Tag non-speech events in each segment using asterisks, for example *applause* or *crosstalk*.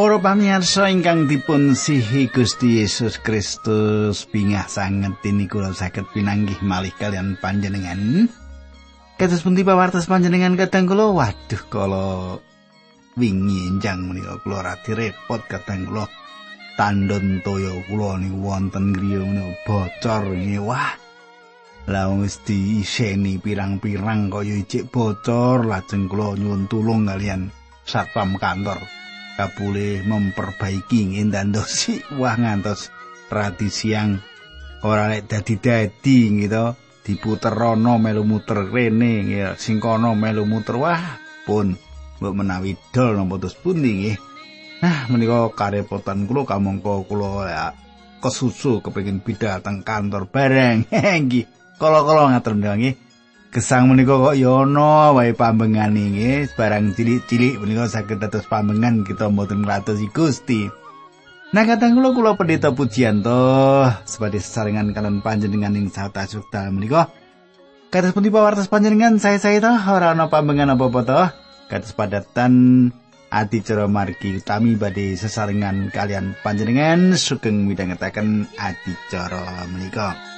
Para pamirsa ingkang dipun sihi Gusti Yesus Kristus bingah sanget ini kula saged pinanggih malih kalian panjenengan. Kados pundi pawartos panjenengan kadang kula waduh kala wingi enjang menika kula radi repot kadang kula tandon toyo kula niku wonten griya menika bocor nggih wah. Lah wis diiseni pirang-pirang kaya ijik bocor lajeng kula nyuwun tulung kalian satpam kantor. Kabule memperbaiki ngendandosi wah ngantos radi siang. Ora lek dadi-dadi gitu diputer rono melu muter rene ya sing kono melu muter wah pun mbok menawi dol napa terus pundi nggih. Nah menika karepotan kula kamangka kula kesusu kepengin bidal teng kantor bareng. *laughs* Nggih kala-kala ngatur nggih Gesang menika kok ya ana wae pambengane nggih, barang cilik-cilik menika saged dados pambengan kita mboten nglatosi Gusti. Nah kadang kula kula pendeta pujianto sebagai sesarengan kalian panjenengan ing sata sukta menika. Kados pundi pawartos panjenengan saya saya toh ora ana pambengan apa-apa toh. Kados padatan adicara margi utami badhe sesarengan kalian panjenengan sugeng midhangetaken adicara menika.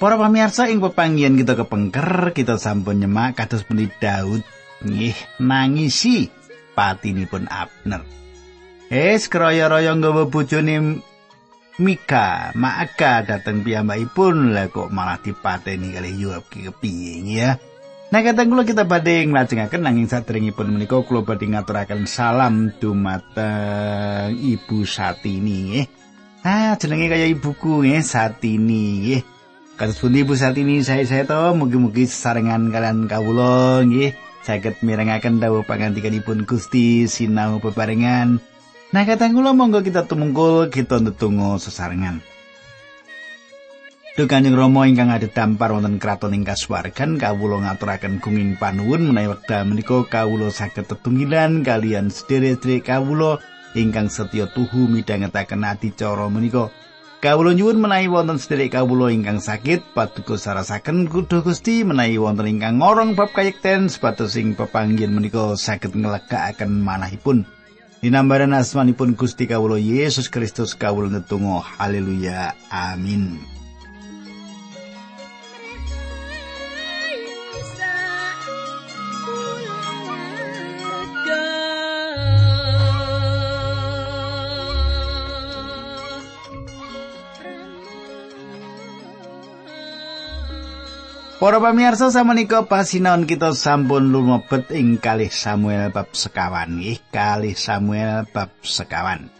Para pamirsa ing pepanggihan kita kepengker, kita sampun nyemak kados pundi Daud nggih nangisi patinipun Abner. Es kroyo-royo nggawa bojone Mika, Maaka dateng piyambakipun lah kok malah dipateni kali Yoab ki kepiye ya. Nah kata kula kita badhe nglajengaken nanging sadèrèngipun menika kula badhe ngaturaken salam dumateng Ibu Satini nggih. Ah jenenge kaya ibuku nggih Satini nggih. Kados pundi Bu Satini saya saya to mugi-mugi sesarengan kalian kawula nggih saged mirengaken dawuh pangandikanipun Gusti sinau bebarengan. Nah kata kula monggo kita tumungkul kita ndedonga sesarengan. Duh Kanjeng Rama ingkang ada dampar wonten kraton ing kasuwargan kawula ngaturaken gunging panuwun menawi wekdal menika kawula saged tetunggilan kalian sedherek-sedherek kawula ingkang setya tuhu midhangetaken adicara menika. Kawula nyuwun menawi wonten sedherek kawula ingkang sakit paduka sarasaken kudu Gusti menawi wonten ingkang ngorong bab kayekten sepatus ing pepanggihan menika saged ngelegakaken manahipun. Dinambaran asmanipun Gusti kawula Yesus Kristus kawula netunggal haleluya amin. Para pamirsa samenika pasinaon kita sampun lumebet ing kalih Samuel bab sekawan nggih kalih Samuel bab sekawan.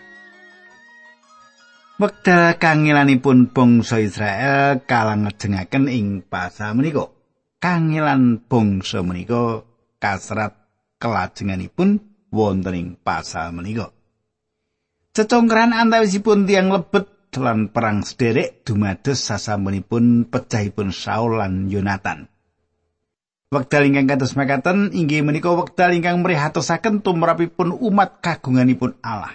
Wekdal kangelanipun bangsa Israel kalang ngejengaken ing pasal menika. Kangelan bangsa menika kasrat kelajenganipun wonten ing pasal menika. Cecongkran antawisipun tiang lebet lan perang sederek dumados sasampunipun pecahipun Saul lan Yonatan. Wekdal ingkang kados mekaten inggih menika wekdal ingkang mrihatosaken tumrapipun umat kagunganipun Allah.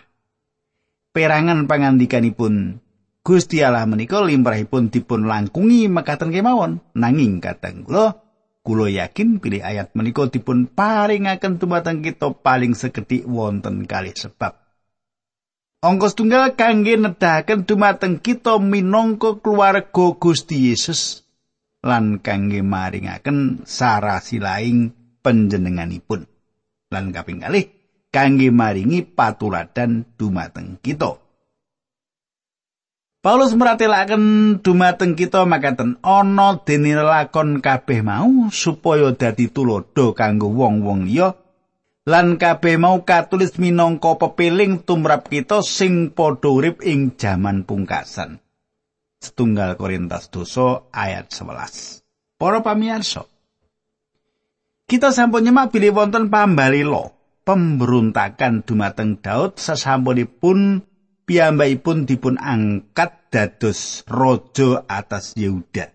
Perangan pangandikanipun Gusti Allah menika limrahipun dipun langkungi mekaten kemawon nanging kadang kula kula yakin pilih ayat menika dipun paringaken dumateng kita paling sekedhik wonten kalih sebab. Ongkos tunggal kangge nedahaken dumateng kita minangka keluarga Gusti Yesus lan kangge maringaken sarasilaing panjenenganipun. Lan kaping kalih kangge maringi patuladan dumateng kita. Paulus meratelaken dumateng kita makaten ana dene lakon kabeh mau supaya dadi tulodo kanggo wong-wong liya lan kabeh mau katulis minangka pepiling tumrap kita sing padha urip ing jaman pungkasan. Setunggal Korintus doso ayat 11. Para pamirsa, kita sampun nyemak bilih wonten pambalilo pemberontakan dumateng Daud sasampunipun piyambakipun dipun angkat dados raja atas Yehuda.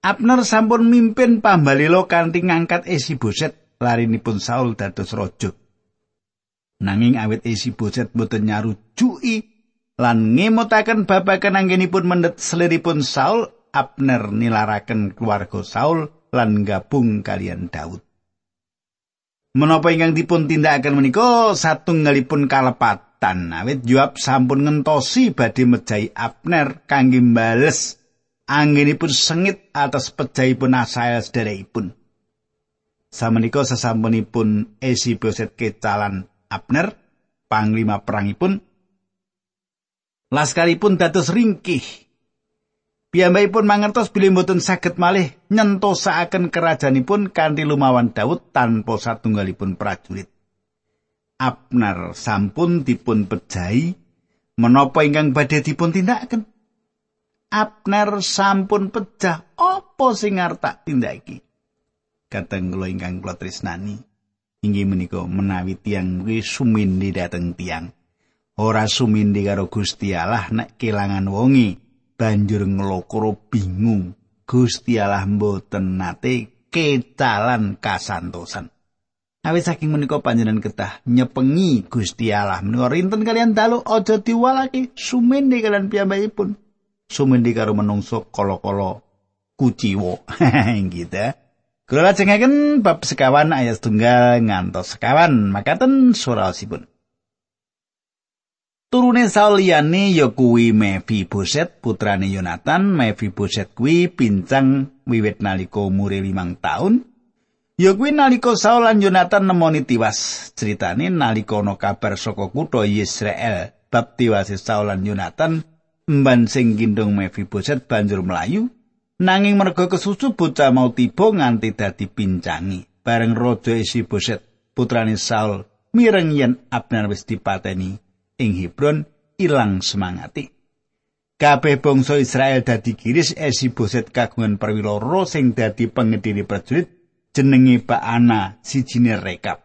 Abner sampun mimpin pambalilo kanthi ngangkat esi boset larinipun Saul dados raja. Nanging awit Isiboset boten nyarujuki lan ngemutaken babagan anggenipun mendhet seliripun Saul, Abner nilaraken keluarga Saul lan gabung kalian Daud. Menapa ingkang dipun tindakaken menika satunggalipun kalepatan awit Joab sampun ngentosi badhe mejahi Abner kangge mbales anggenipun sengit atas pejahipun Asael sederekipun. Samenika sesampunipun Esi Boset kecalan Abner, panglima perangipun, laskaripun dados ringkih. Piyambakipun mangertos bilih mboten saged malih nyentosakaken kerajaanipun kanthi lumawan Daud tanpa satunggalipun prajurit. Abner sampun dipun pejahi menapa ingkang badhe dipun tindakaken. Abner sampun pejah apa sing arep tak tindaki kateng kula ingkang kula tresnani. Inggih menika menawi tiyang kuwi sumindi dhateng tiyang. Ora sumindi karo Gusti Allah nek kelangan wongi banjur nglokoro bingung. Gusti Allah mboten nate kecalan kasantosan. Awit saking menika panjenengan ketah nyepengi Gusti Allah. Menika rinten kalian dalu aja diwalake sumindi kalian piyambakipun. Sumindi karo menungso kala-kala kuciwa. *laughs* Gitu Kula lajengaken bab sekawan ayat tunggal ngantos sekawan makaten surasipun. Turune Saul liyane ya kuwi Mephiboset putrane Yonatan. Mephiboset kuwi pincang wiwit nalika umure limang taun. Ya kuwi nalika Saul lan Yonatan nemoni tiwas. Critane nalika ana kabar saka kutha Israel bab tiwase Saul lan Yonatan, mban sing gendong Mephiboset banjur melayu Nanging merga kesusu bocah mau tiba nganti dadi pincangi. Bareng raja Isiboset putrane Saul mireng yen Abner wis dipateni ing Hebron ilang semangati. Kabeh bangsa Israel dadi kiris Isiboset kagungan perwira sing dadi pengediri prajurit jenenge Baana sijine rekap.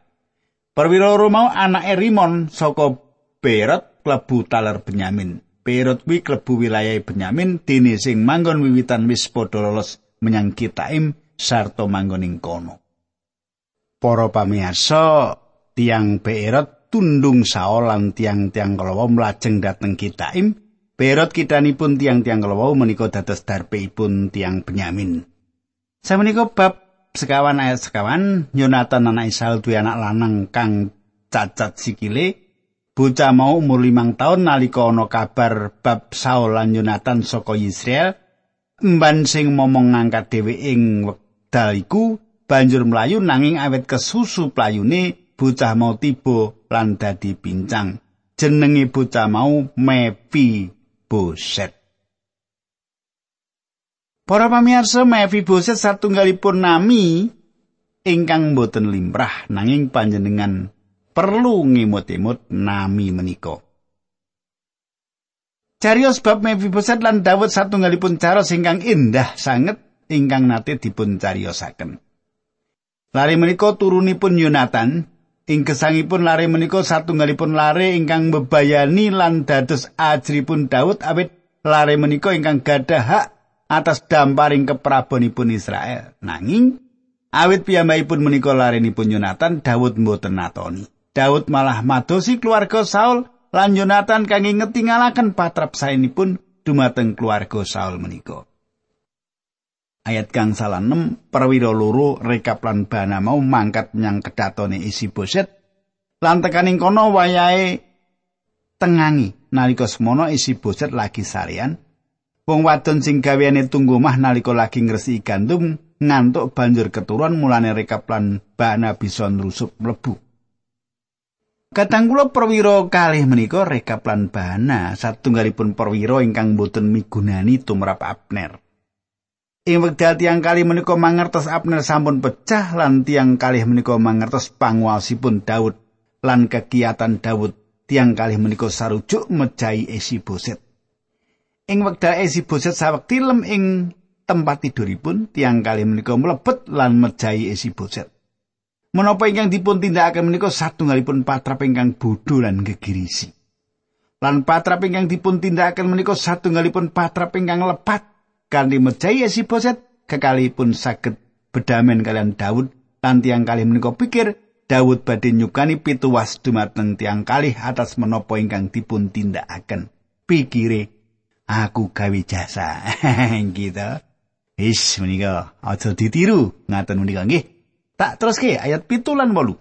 Perwira mau anake Rimon saka Berot klebu taler Benyamin. Perot kuwi klebu wilayah Benyamin dene sing manggon wiwitan wis padha lolos menyang Kitaim sarta manggon ing kono. Para pamirsa, tiang Perot tundung Saul lan tiang-tiang kalawa mlajeng dhateng Kitaim. Perot kitanipun tiang-tiang kalawa menika dados darpeipun tiang Benyamin. Samenika bab sekawan ayat sekawan Yonatan anak Isaul duwe anak lanang kang cacat sikile Bocah mau umur limang tahun nalika ana kabar bab Saul lan Yonatan saka Israel, mban sing momong ngangkat dhewe ing wekdal iku banjur mlayu nanging awet kesusu playune bocah mau tiba lan dadi pincang. Jenenge bocah mau Mepi Boset. Para pamirsa Mepi Boset satunggalipun nami ingkang boten limrah nanging panjenengan perlu ngimut-imut nami menika. Carios bab Mephiboset lan Daud satunggalipun cara singkang indah sanget ingkang nate dipun cariosaken. Lari menika turunipun Yonatan, ing gesangipun lari menika satunggalipun lare ingkang bebayani lan dados ajripun Daud awit lare menika ingkang gadah hak atas damparing keprabonipun Israel. Nanging awit piyambakipun menika larenipun Yonatan Daud mboten natoni. Daud malah madosi keluarga Saul lan Yonatan kangge ngetingalaken patrap saenipun dumateng keluarga Saul menika. Ayat kang salah 6 perwira loro rekap lan bana mau mangkat menyang kedatone isi boset lan tekaning kono wayahe tengangi nalika semono isi boset lagi sarian wong wadon sing gaweane tunggu mah nalika lagi ngresiki gandum ngantuk banjur keturun mulane rekap lan bana bisa nrusup mlebu Kadang kula perwira kalih menika rekap lan bana satunggalipun perwira ingkang boten migunani tumrap Abner. Ing wekdal tiang kalih menika mangertos Abner sampun pecah lan tiang kalih menika mangertos panguwasipun Daud lan kegiatan Daud tiang kalih menika sarujuk mejahi esi boset. Ing wekdal esi boset sawekti lem ing tempat tiduripun tiang kalih menika mlebet lan mejahi esi boset. Menapa ingkang dipun tindakaken menika satunggalipun patrap ingkang bodho lan gegirisi. Lan patrap ingkang dipun tindakaken menika satunggalipun patrap ingkang lepat kanthi mejahi si boset kekalipun saged bedamen kalian Daud Lan tiang kalih menika pikir Daud badhe nyukani pituwas dumateng tiang kalih atas menapa ingkang dipun tindakaken. Pikire aku gawe jasa. *laughs* gitu. Wis menika aja ditiru ngaten menika nggih. Tak teruske ayat pitulan wolu.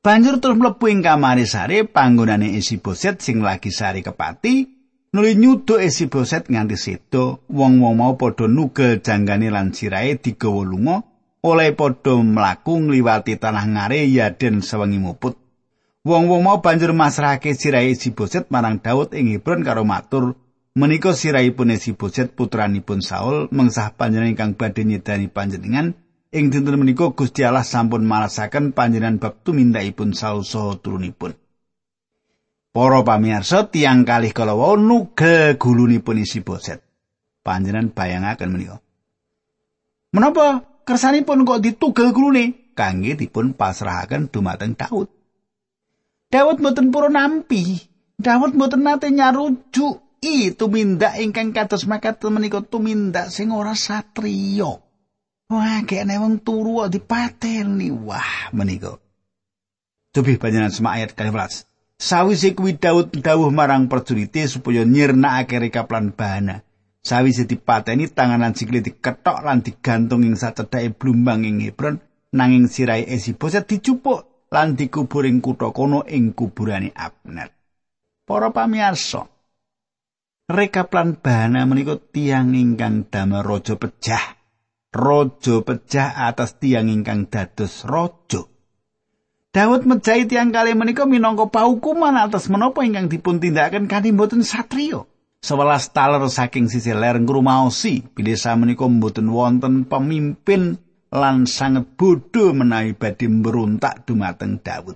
Banjur terus mlebu ing kamare sare panggonane Isiboset sing lagi sari kepati nuli nyudo Isiboset nganti sedo wong-wong mau padha nugel janggane lan sirahe digawa lunga oleh padha mlaku ngliwati tanah ngare yaden sewengi muput wong-wong mau banjur masrahake sirahe Isiboset marang Daud ing Hebron karo matur menika sirahipun Isiboset putranipun Saul mengsah panjenengan ingkang badhe nyedani panjenengan ing dinten menika Gusti Allah sampun marasaken panjenengan tumindakipun Saul saha turunipun. Para pamirsa tiang kalih kala wau nuge gulunipun isi boset. Panjenengan bayangaken menika. Menapa kersanipun kok ditugel gulune? Kangge dipun pasrahaken dumateng Daud. Daud mboten pura nampi. Daud mboten nate nyarujuk i tumindak ingkang kados makaten menika tumindak sing ora satriya. Wah, kene wong turu kok dipateni. Wah, menika. Tubih panjenengan sema ayat 12. Sawise kuwi Daud dawuh marang prajurite supaya nyirnakake rekaplan bahana. Sawise dipateni tanganan sikile diketok lan digantung ing sacedhake blumbang ing Hebron nanging sirai esi boset dicupuk lan dikubur ing kutha kono ing kuburane Abner. Para pamirsa, rekaplan bahana menika tiang ingkang damel raja pejah. Raja pecah atas tiang ingkang dados raja. Daud mejahi tiang kali menika minangka paukuman atas menapa ingkang dipun tindakaken kanthi mboten satriya. Sewelas taler saking sisi ler ngrumaosi bilih menika mboten wonten pemimpin lan sanget bodho menawi badhe mberontak dumateng Daud.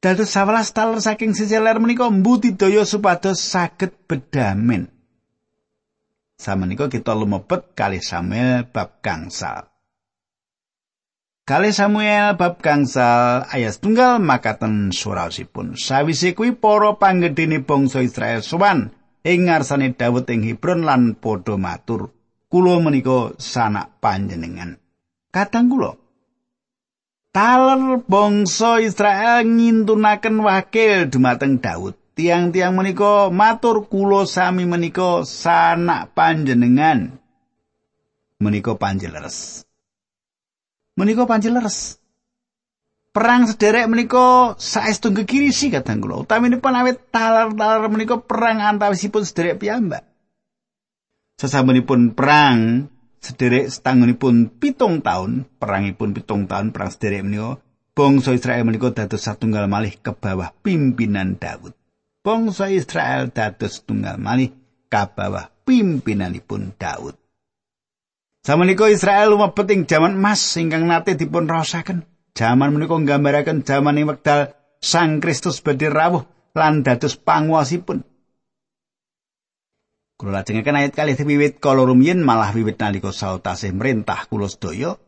Dados sewelas taler saking sisi ler menika mbudidaya supados saged bedamen. Samenika kita lumebet kali Samuel bab gangsal. Kali Samuel bab gangsal ayat tunggal makaten suraosipun. Sawise kuwi para panggedhene bangsa Israel sowan ing ngarsane Daud ing Hebron lan padha matur, "Kula menika sanak panjenengan." Kadang kula Taler bangsa Israel ngintunaken wakil dumateng Daud. Tiang-tiang menika matur kula sami menika sanak panjenengan. Menika panjeleres menika panjeleres perang sederek menika saestu gegirisi kadang kula. Utaminipun awet talar-talar menika perang antawisipun sederek piyambak. Sesampunipun perang sederek setangunipun pitung tahun perangipun pitung tahun perang sederek menika bangsa Israel menika dados satunggal malih ke bawah pimpinan Daud bangsa Israel dados tunggal malih kabawah pimpinanipun Daud. Samenika Israel lumebet ing jaman emas ingkang nate dipun rasaken. Jaman menika nggambaraken jaman ing wekdal Sang Kristus badhe rawuh lan dados panguwasipun. Kula lajengaken ayat kali wiwit kala rumiyin malah wiwit nalika Saul tasih merintah kula sedaya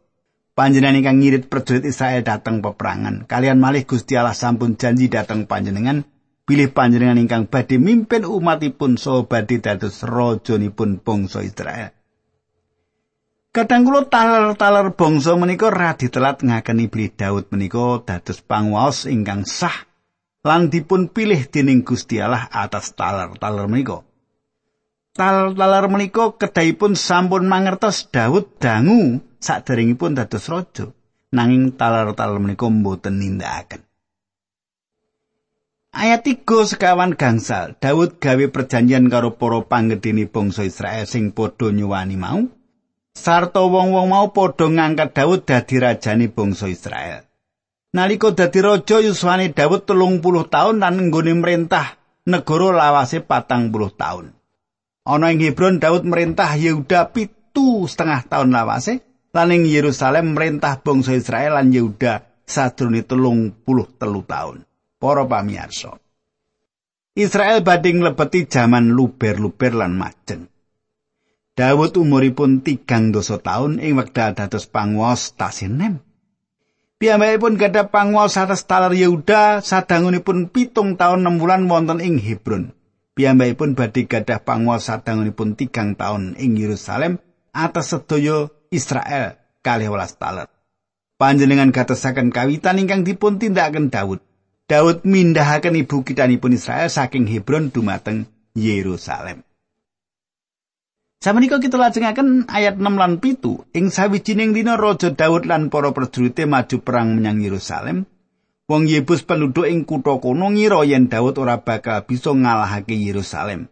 panjenengan ingkang ngirit prajurit Israel dateng peperangan kalian malih Gusti Allah sampun janji dateng panjenengan bilih panjenengan ingkang badhe mimpin umatipun saha badhe dados rajanipun bangsa Israel. Kadang kula taler-taler bangsa menika radi telat ngakeni bilih Daud menika dados panguwas ingkang sah lan dipun pilih dening Gusti Allah atas taler-taler menika. Taler-taler menika kedahipun sampun mangertos Daud dangu saderengipun dados raja. Nanging taler-taler menika mboten nindakaken. Ayat 3 sekawan gangsal, Daud gawe perjanjian karo para panggedhene bangsa Israel sing padha nyuwani mau. Sarta wong-wong mau padha ngangkat Daud dadi rajane bangsa Israel. Nalika dadi raja yuswane Daud telung puluh tahun lan nggone merintah negara lawase patang puluh tahun. Ana ing Hebron Daud merintah Yehuda pitu setengah tahun lawase lan ing Yerusalem merintah bangsa Israel lan Yehuda sadurunge telung puluh telu tahun. Para pamirsa. Israel badhe nglebeti jaman luber-luber lan majeng. Daud umuripun tigang dosa taun ing wekdal dados panguwas Tasinem. Piyambakipun gadah panguwas atas talar Yehuda sadangunipun pitung taun 6 bulan wonten ing Hebron. Piyambakipun badhe gadah panguwas sadangunipun tigang taun ing Yerusalem atas sedaya Israel kalih welas taler. Panjenengan gatesaken kawitan ingkang dipun tindakaken Daud. Daud mindahaken ibu kitanipun Israel saking Hebron dumateng Yerusalem. Samenika kita lajengaken ayat 6 lan 7 ing sawijining dina Raja Daud lan para prajurite maju perang menyang Yerusalem. Wong Yebus penduduk ing kutha kono ngira yen Daud ora bakal bisa ngalahake Yerusalem.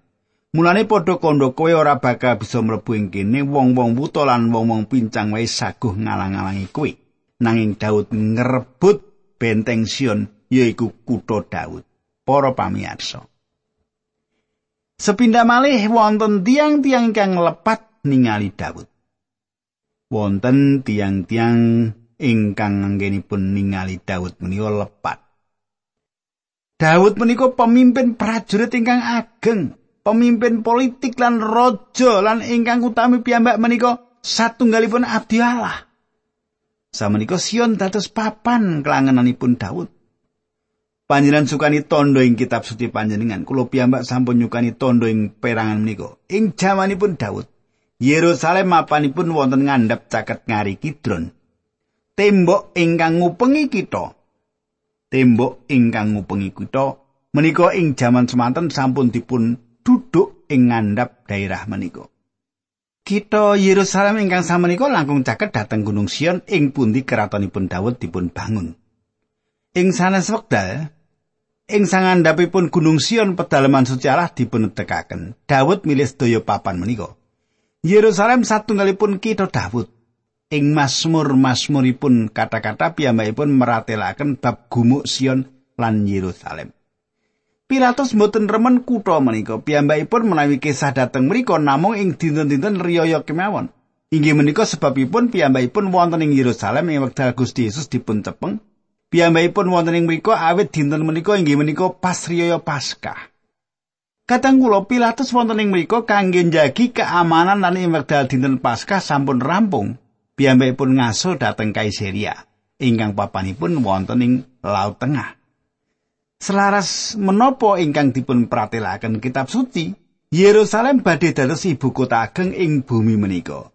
Mulane padha kandha kowe ora bakal bisa mlebu ing kene wong-wong buta lan wong-wong pincang wae saguh ngalang-alangi kowe. Nanging Daud ngrebut benteng Sion yaiku kutha Daud. Para pamirsa. Sepindah malih wonten tiang-tiang kang lepat ningali Daud. Wonten tiang-tiang ingkang anggenipun ningali Daud menika lepat. Daud menika pemimpin prajurit ingkang ageng, pemimpin politik lan raja lan ingkang utami piyambak menika satunggalipun abdi Allah. Samenika Sion dados papan kelangenanipun Daud. Panjenengan sukani tondo ing kitab suci panjenengan. Kulo piyambak sampun nyukani tondo ing perangan menika. Ing jamanipun Daud, Yerusalem mapanipun wonten ngandhap caket ngari Kidron. Tembok ingkang ngupengi kita. Tembok ingkang ngupengi kita menika ing jaman semanten sampun dipun duduk ing ngandhap daerah menika. Kita Yerusalem ingkang samenika langkung caket dhateng Gunung Sion ing pundi keratonipun Daud dipun bangun. Ing sanes wekdal ing sangandhapipun Gunung Sion pedalaman suci Allah dipunetekaken. Daud milih sedaya papan menika. Yerusalem satunggalipun kita Daud. Ing Mazmur-mazmuripun kata-kata piyambakipun meratelaken bab gumuk Sion lan Yerusalem. Pilatus mboten remen kutha menika. Piyambakipun menawi kisah dhateng mriku namung ing dinten-dinten riyaya kemawon. Inggih menika sebabipun piyambakipun wonten ing Yerusalem ing wekdal Gusti Yesus dipun cepeng Piyambakipun wonten ing mriku awit dinten menika inggih menika pas riyaya Paskah. Katang kula Pilatus wonten ing mriku kangge njagi keamanan lan ing wekdal dinten Paskah sampun rampung. Piyambakipun ngaso dhateng Kaisaria ingkang papanipun wonten ing Laut Tengah. Selaras menopo ingkang dipun pratelaken kitab suci, Yerusalem badhe dados ibu kota ageng ing bumi menika.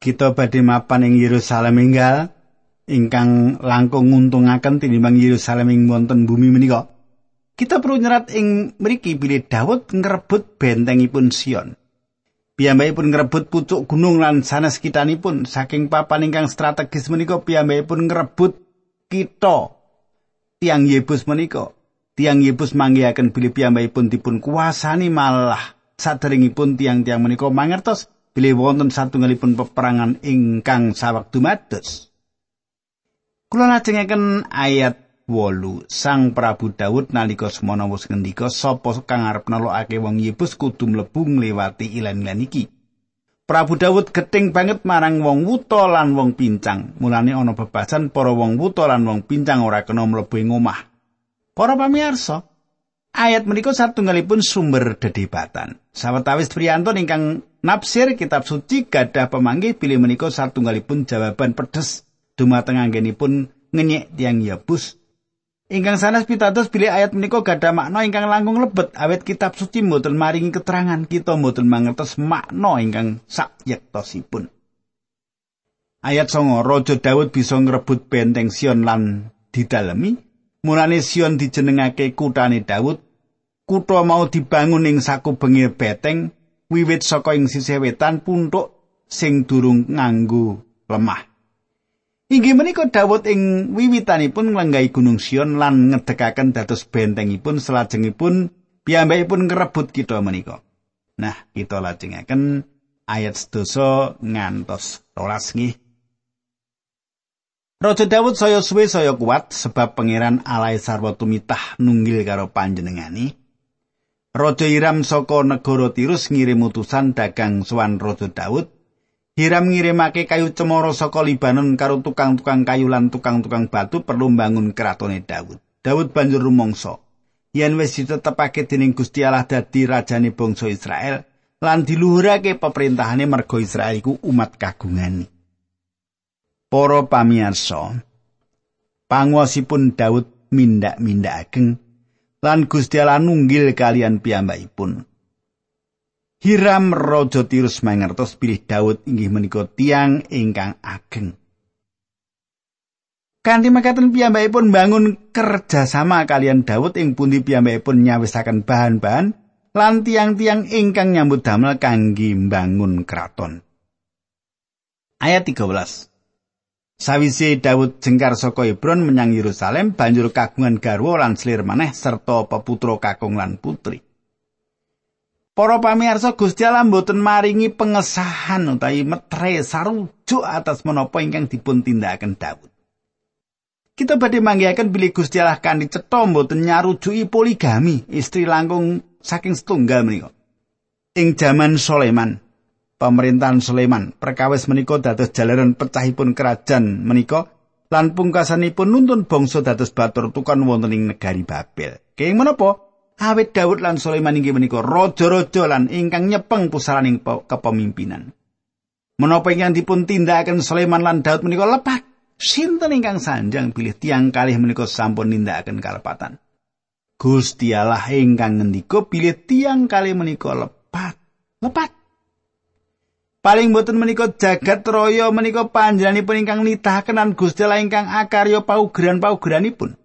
Kita badhe mapan ing Yerusalem enggal ingkang langkung nguntungaken tinimbang Yerusalem ing wonten bumi menika. Kita perlu nyerat ing mriki bilih Daud ngrebut bentengipun Sion. Piyambakipun ngrebut pucuk gunung lan sanes kitanipun saking papan ingkang strategis menika piyambakipun ngrebut kita tiang Yebus menika. Tiang Yebus manggihaken bilih piyambakipun dipun kuasani malah saderengipun tiang-tiang menika mangertos bilih wonten satunggalipun peperangan ingkang sawektu mados. Kula lajengaken ayat 8. Sang Prabu Daud nalika semana wis ngendika sapa kang arep nelokake wong Yebus kudu mlebu ngliwati ilen-ilen iki. Prabu Daud geting banget marang wong wuta lan wong pincang. Mulane ana bebasan para wong wuta lan wong pincang ora kena mlebu ing omah. Para pamirsa, ayat menika satunggalipun sumber dedebatan. Sawetawis priyantun ingkang nafsir kitab suci gadah pemanggih pilih menika satunggalipun jawaban pedes dumateng anggenipun ngenyek tiang Yabus. Ingkang sanes pitados bilih ayat menika gadah makna ingkang langkung lebet awet kitab suci mboten maringi keterangan kita mboten mangertos makna ingkang sayektosipun. Ayat songo, Raja Daud bisa ngrebut benteng Sion lan didalemi. Mulane Sion dijenengake kutane Daud. Kutha mau dibangun ing sakubenge beteng wiwit saka ing sisih wetan puntuk sing durung nganggo lemah. Inggih menika Daud ing wiwitanipun nglenggahi Gunung Sion lan ngedekaken dados bentengipun salajengipun piyambakipun ngrebut kita menika. Nah, kita lajengaken ayat sedoso ngantos rolas nggih. Raja Daud saya suwe saya kuat sebab pangeran alai sarwa tumitah nunggil karo panjenengani. Raja Hiram saka negara Tirus ngirim utusan dagang suwan Raja Daud Hiram ngirimake kayu cemara saka Libanon karo tukang-tukang kayu lan tukang-tukang batu perlu mbangun kratone Daud. Daud banjur rumangsa, yen wis ditetepake dening Gusti Allah dadi rajane bangsa Israel lan diluhurake pemerintahane mergo Israel iku umat kagungan. Para pamirsa, panguwasipun Daud mindak-mindak ageng lan Gusti Allah nunggil kalian piyambakipun. Hiram raja Tirus mangertos pilih Daud inggih menika tiang ingkang ageng. Kanthi mekaten piyambakipun bangun kerjasama kalian Daud ing pundi piyambakipun nyawisaken bahan-bahan lan tiang-tiang ingkang nyambut damel kangge mbangun kraton. Ayat 13. Sawise Daud jengkar saka Hebron menyang Yerusalem, banjur kagungan garwa lan selir maneh serta peputra kakung lan putri. Para pamirsa Gusti Allah mboten maringi pengesahan utawi metre sarujuk atas menapa ingkang dipun tindakaken Daud. Kita badhe manggihaken bilih Gusti Allah kanthi cetha mboten nyarujuki poligami, istri langkung saking setunggal menika. Ing jaman Soleman, pemerintahan Sulaiman. Perkawis menika dados jalaran pecahipun kerajaan menika lan pungkasanipun nuntun bangsa dados batur tukon wonten ing negari Babel. Kenging menapa? Awit Daud lan Sulaiman inggih menika raja-raja lan ingkang nyepeng pusaraning kepemimpinan. Menapa ingkang dipun tindakaken Sulaiman lan Daud menika lepat? Sinten ingkang sanjang pilih tiang kalih menika sampun nindakaken kalepatan. Gusti Allah ingkang ngendika pilih tiang kalih menika lepat. Lepat. Paling boten menika jagat raya menika panjenenganipun ingkang nitahaken Gusti Allah ingkang akarya paugeran-paugeranipun.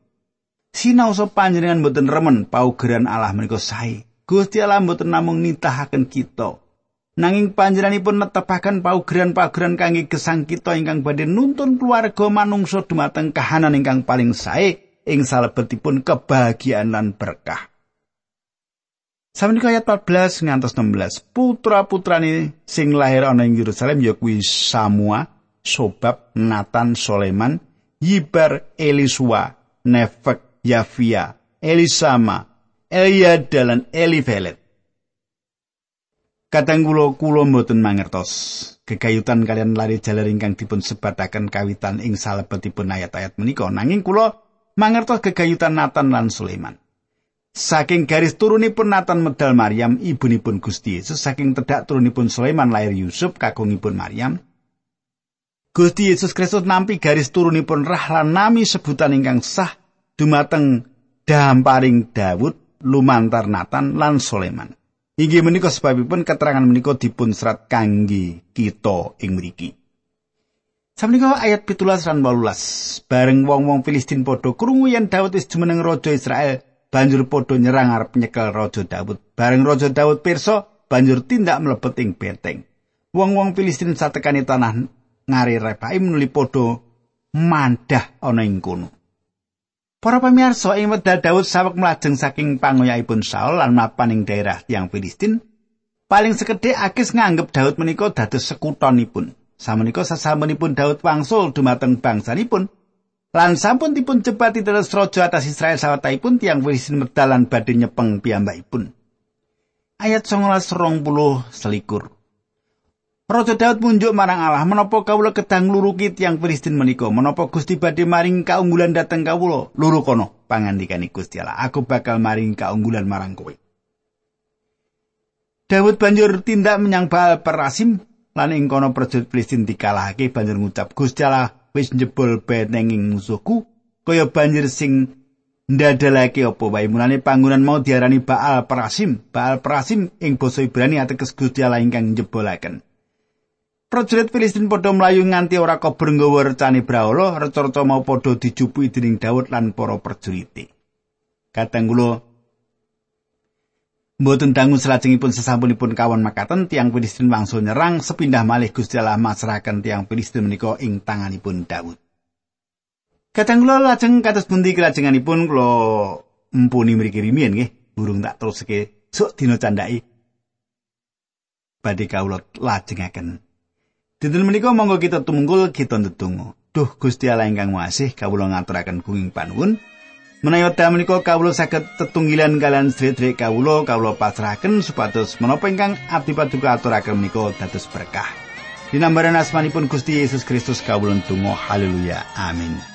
Sinaosa panjenengan boten remen paugeran Allah menika sae. Gusti Allah boten namung nitahaken kita. Nanging panjenenganipun netepaken paugeran-paugeran kangge gesang kita ingkang badhe nuntun keluarga manungsa dumateng kahanan ingkang paling sae ing salebetipun kebahagiaan lan berkah. Sabenika ayat 14 ngantos 16. Putra-putrane sing lahir ana ing Yerusalem ya kuwi Samua, Sobab, Nathan, Soleman, Yibar, Elisua, Nefek, Yafia, Elisama, Eliada lan Elifelet. Kadang kula kula mboten mangertos gegayutan kalian lari jalan ingkang dipun sebataken kawitan ing salebetipun ayat-ayat menika nanging kula mangertos gegayutan Nathan lan Sulaiman. Saking garis turunipun Nathan medal Maryam, ibunipun Gusti Yesus, saking tedak turunipun Sulaiman lahir Yusuf, kakungipun Maryam. Gusti Yesus Kristus nampi garis turunipun Rahlan nami sebutan ingkang sah dumateng damparing Daud, lumantar Nathan lan Sulaiman. Inggih menika sebabipun keterangan menika dipun serat kangge kita ing mriki. Sampeyan ayat 17 lan 18 bareng wong-wong Filistin padha krungu yen Daud wis jumeneng raja Israel banjur padha nyerang arep nyekel Raja Daud. Bareng Raja Daud pirsa, banjur tindak mlebet ing benteng. Wong-wong Filistin satekani tanah ngari Repaim nuli padha mandah ana ing kono. Para pamirsa ing wedal Daud sawek mlajeng saking pangoyaipun Saul lan mapan ing daerah tiang Filistin. Paling sekedhik Akis nganggep Daud menika dados sekutonipun. Samenika sasampunipun Daud wangsul dumateng bangsanipun, Lan sampun dipun cepati terus raja atas Israel sawataipun tiang Filistin medal lan badhe nyepeng piyambakipun. Ayat 19 puluh selikur. Raja Daud munjuk marang Allah, menapa kawula kedang luruki tiang Filistin menika? Menapa Gusti badhe maring kaunggulan dateng kawula? Luru kono, pangandikane Gusti Allah. Aku bakal maring kaunggulan marang kowe. Daud banjur tindak menyang Baal Perasim lan ing kono prajurit Filistin dikalahake banjur ngucap Gusti Allah wis njebol betenging musuhku kaya banjir sing ndadalake apa wae mulane panggonan mau diarani Baal Prasim Baal Prasim ing basa Ibrani ateges Gusti Allah ingkang njebolaken Prajurit Filistin padha mlayu nganti ora kober nggawa recane brahala, reca-reca mau padha dijupuki dening Daud lan para prajurit. Kadang kula Mboten dangu salajengipun sesampunipun kawon makaten tiang Filistin wangsul nyerang sepindah malih Gusti Allah masrahaken tiang Filistin menika ing tanganipun Daud. Kadang kula lajeng kados pundi kelajenganipun kula empuni mriki rimiyen nggih, burung tak teruske sok dina candhaki. Badhe kawula lajengaken. Dinten menika monggo kita tumungkul kita ndedonga. Duh Gusti Allah ingkang Maha kawula ngaturaken kuing panuwun. Menawi wekdal menika kawula saged tetunggilan kalian sedherek kawula kawula pasrahaken supados menapa ingkang abdi paduka aturaken menika dados berkah. Dinambaran asmanipun Gusti Yesus Kristus kawula tunggu haleluya amin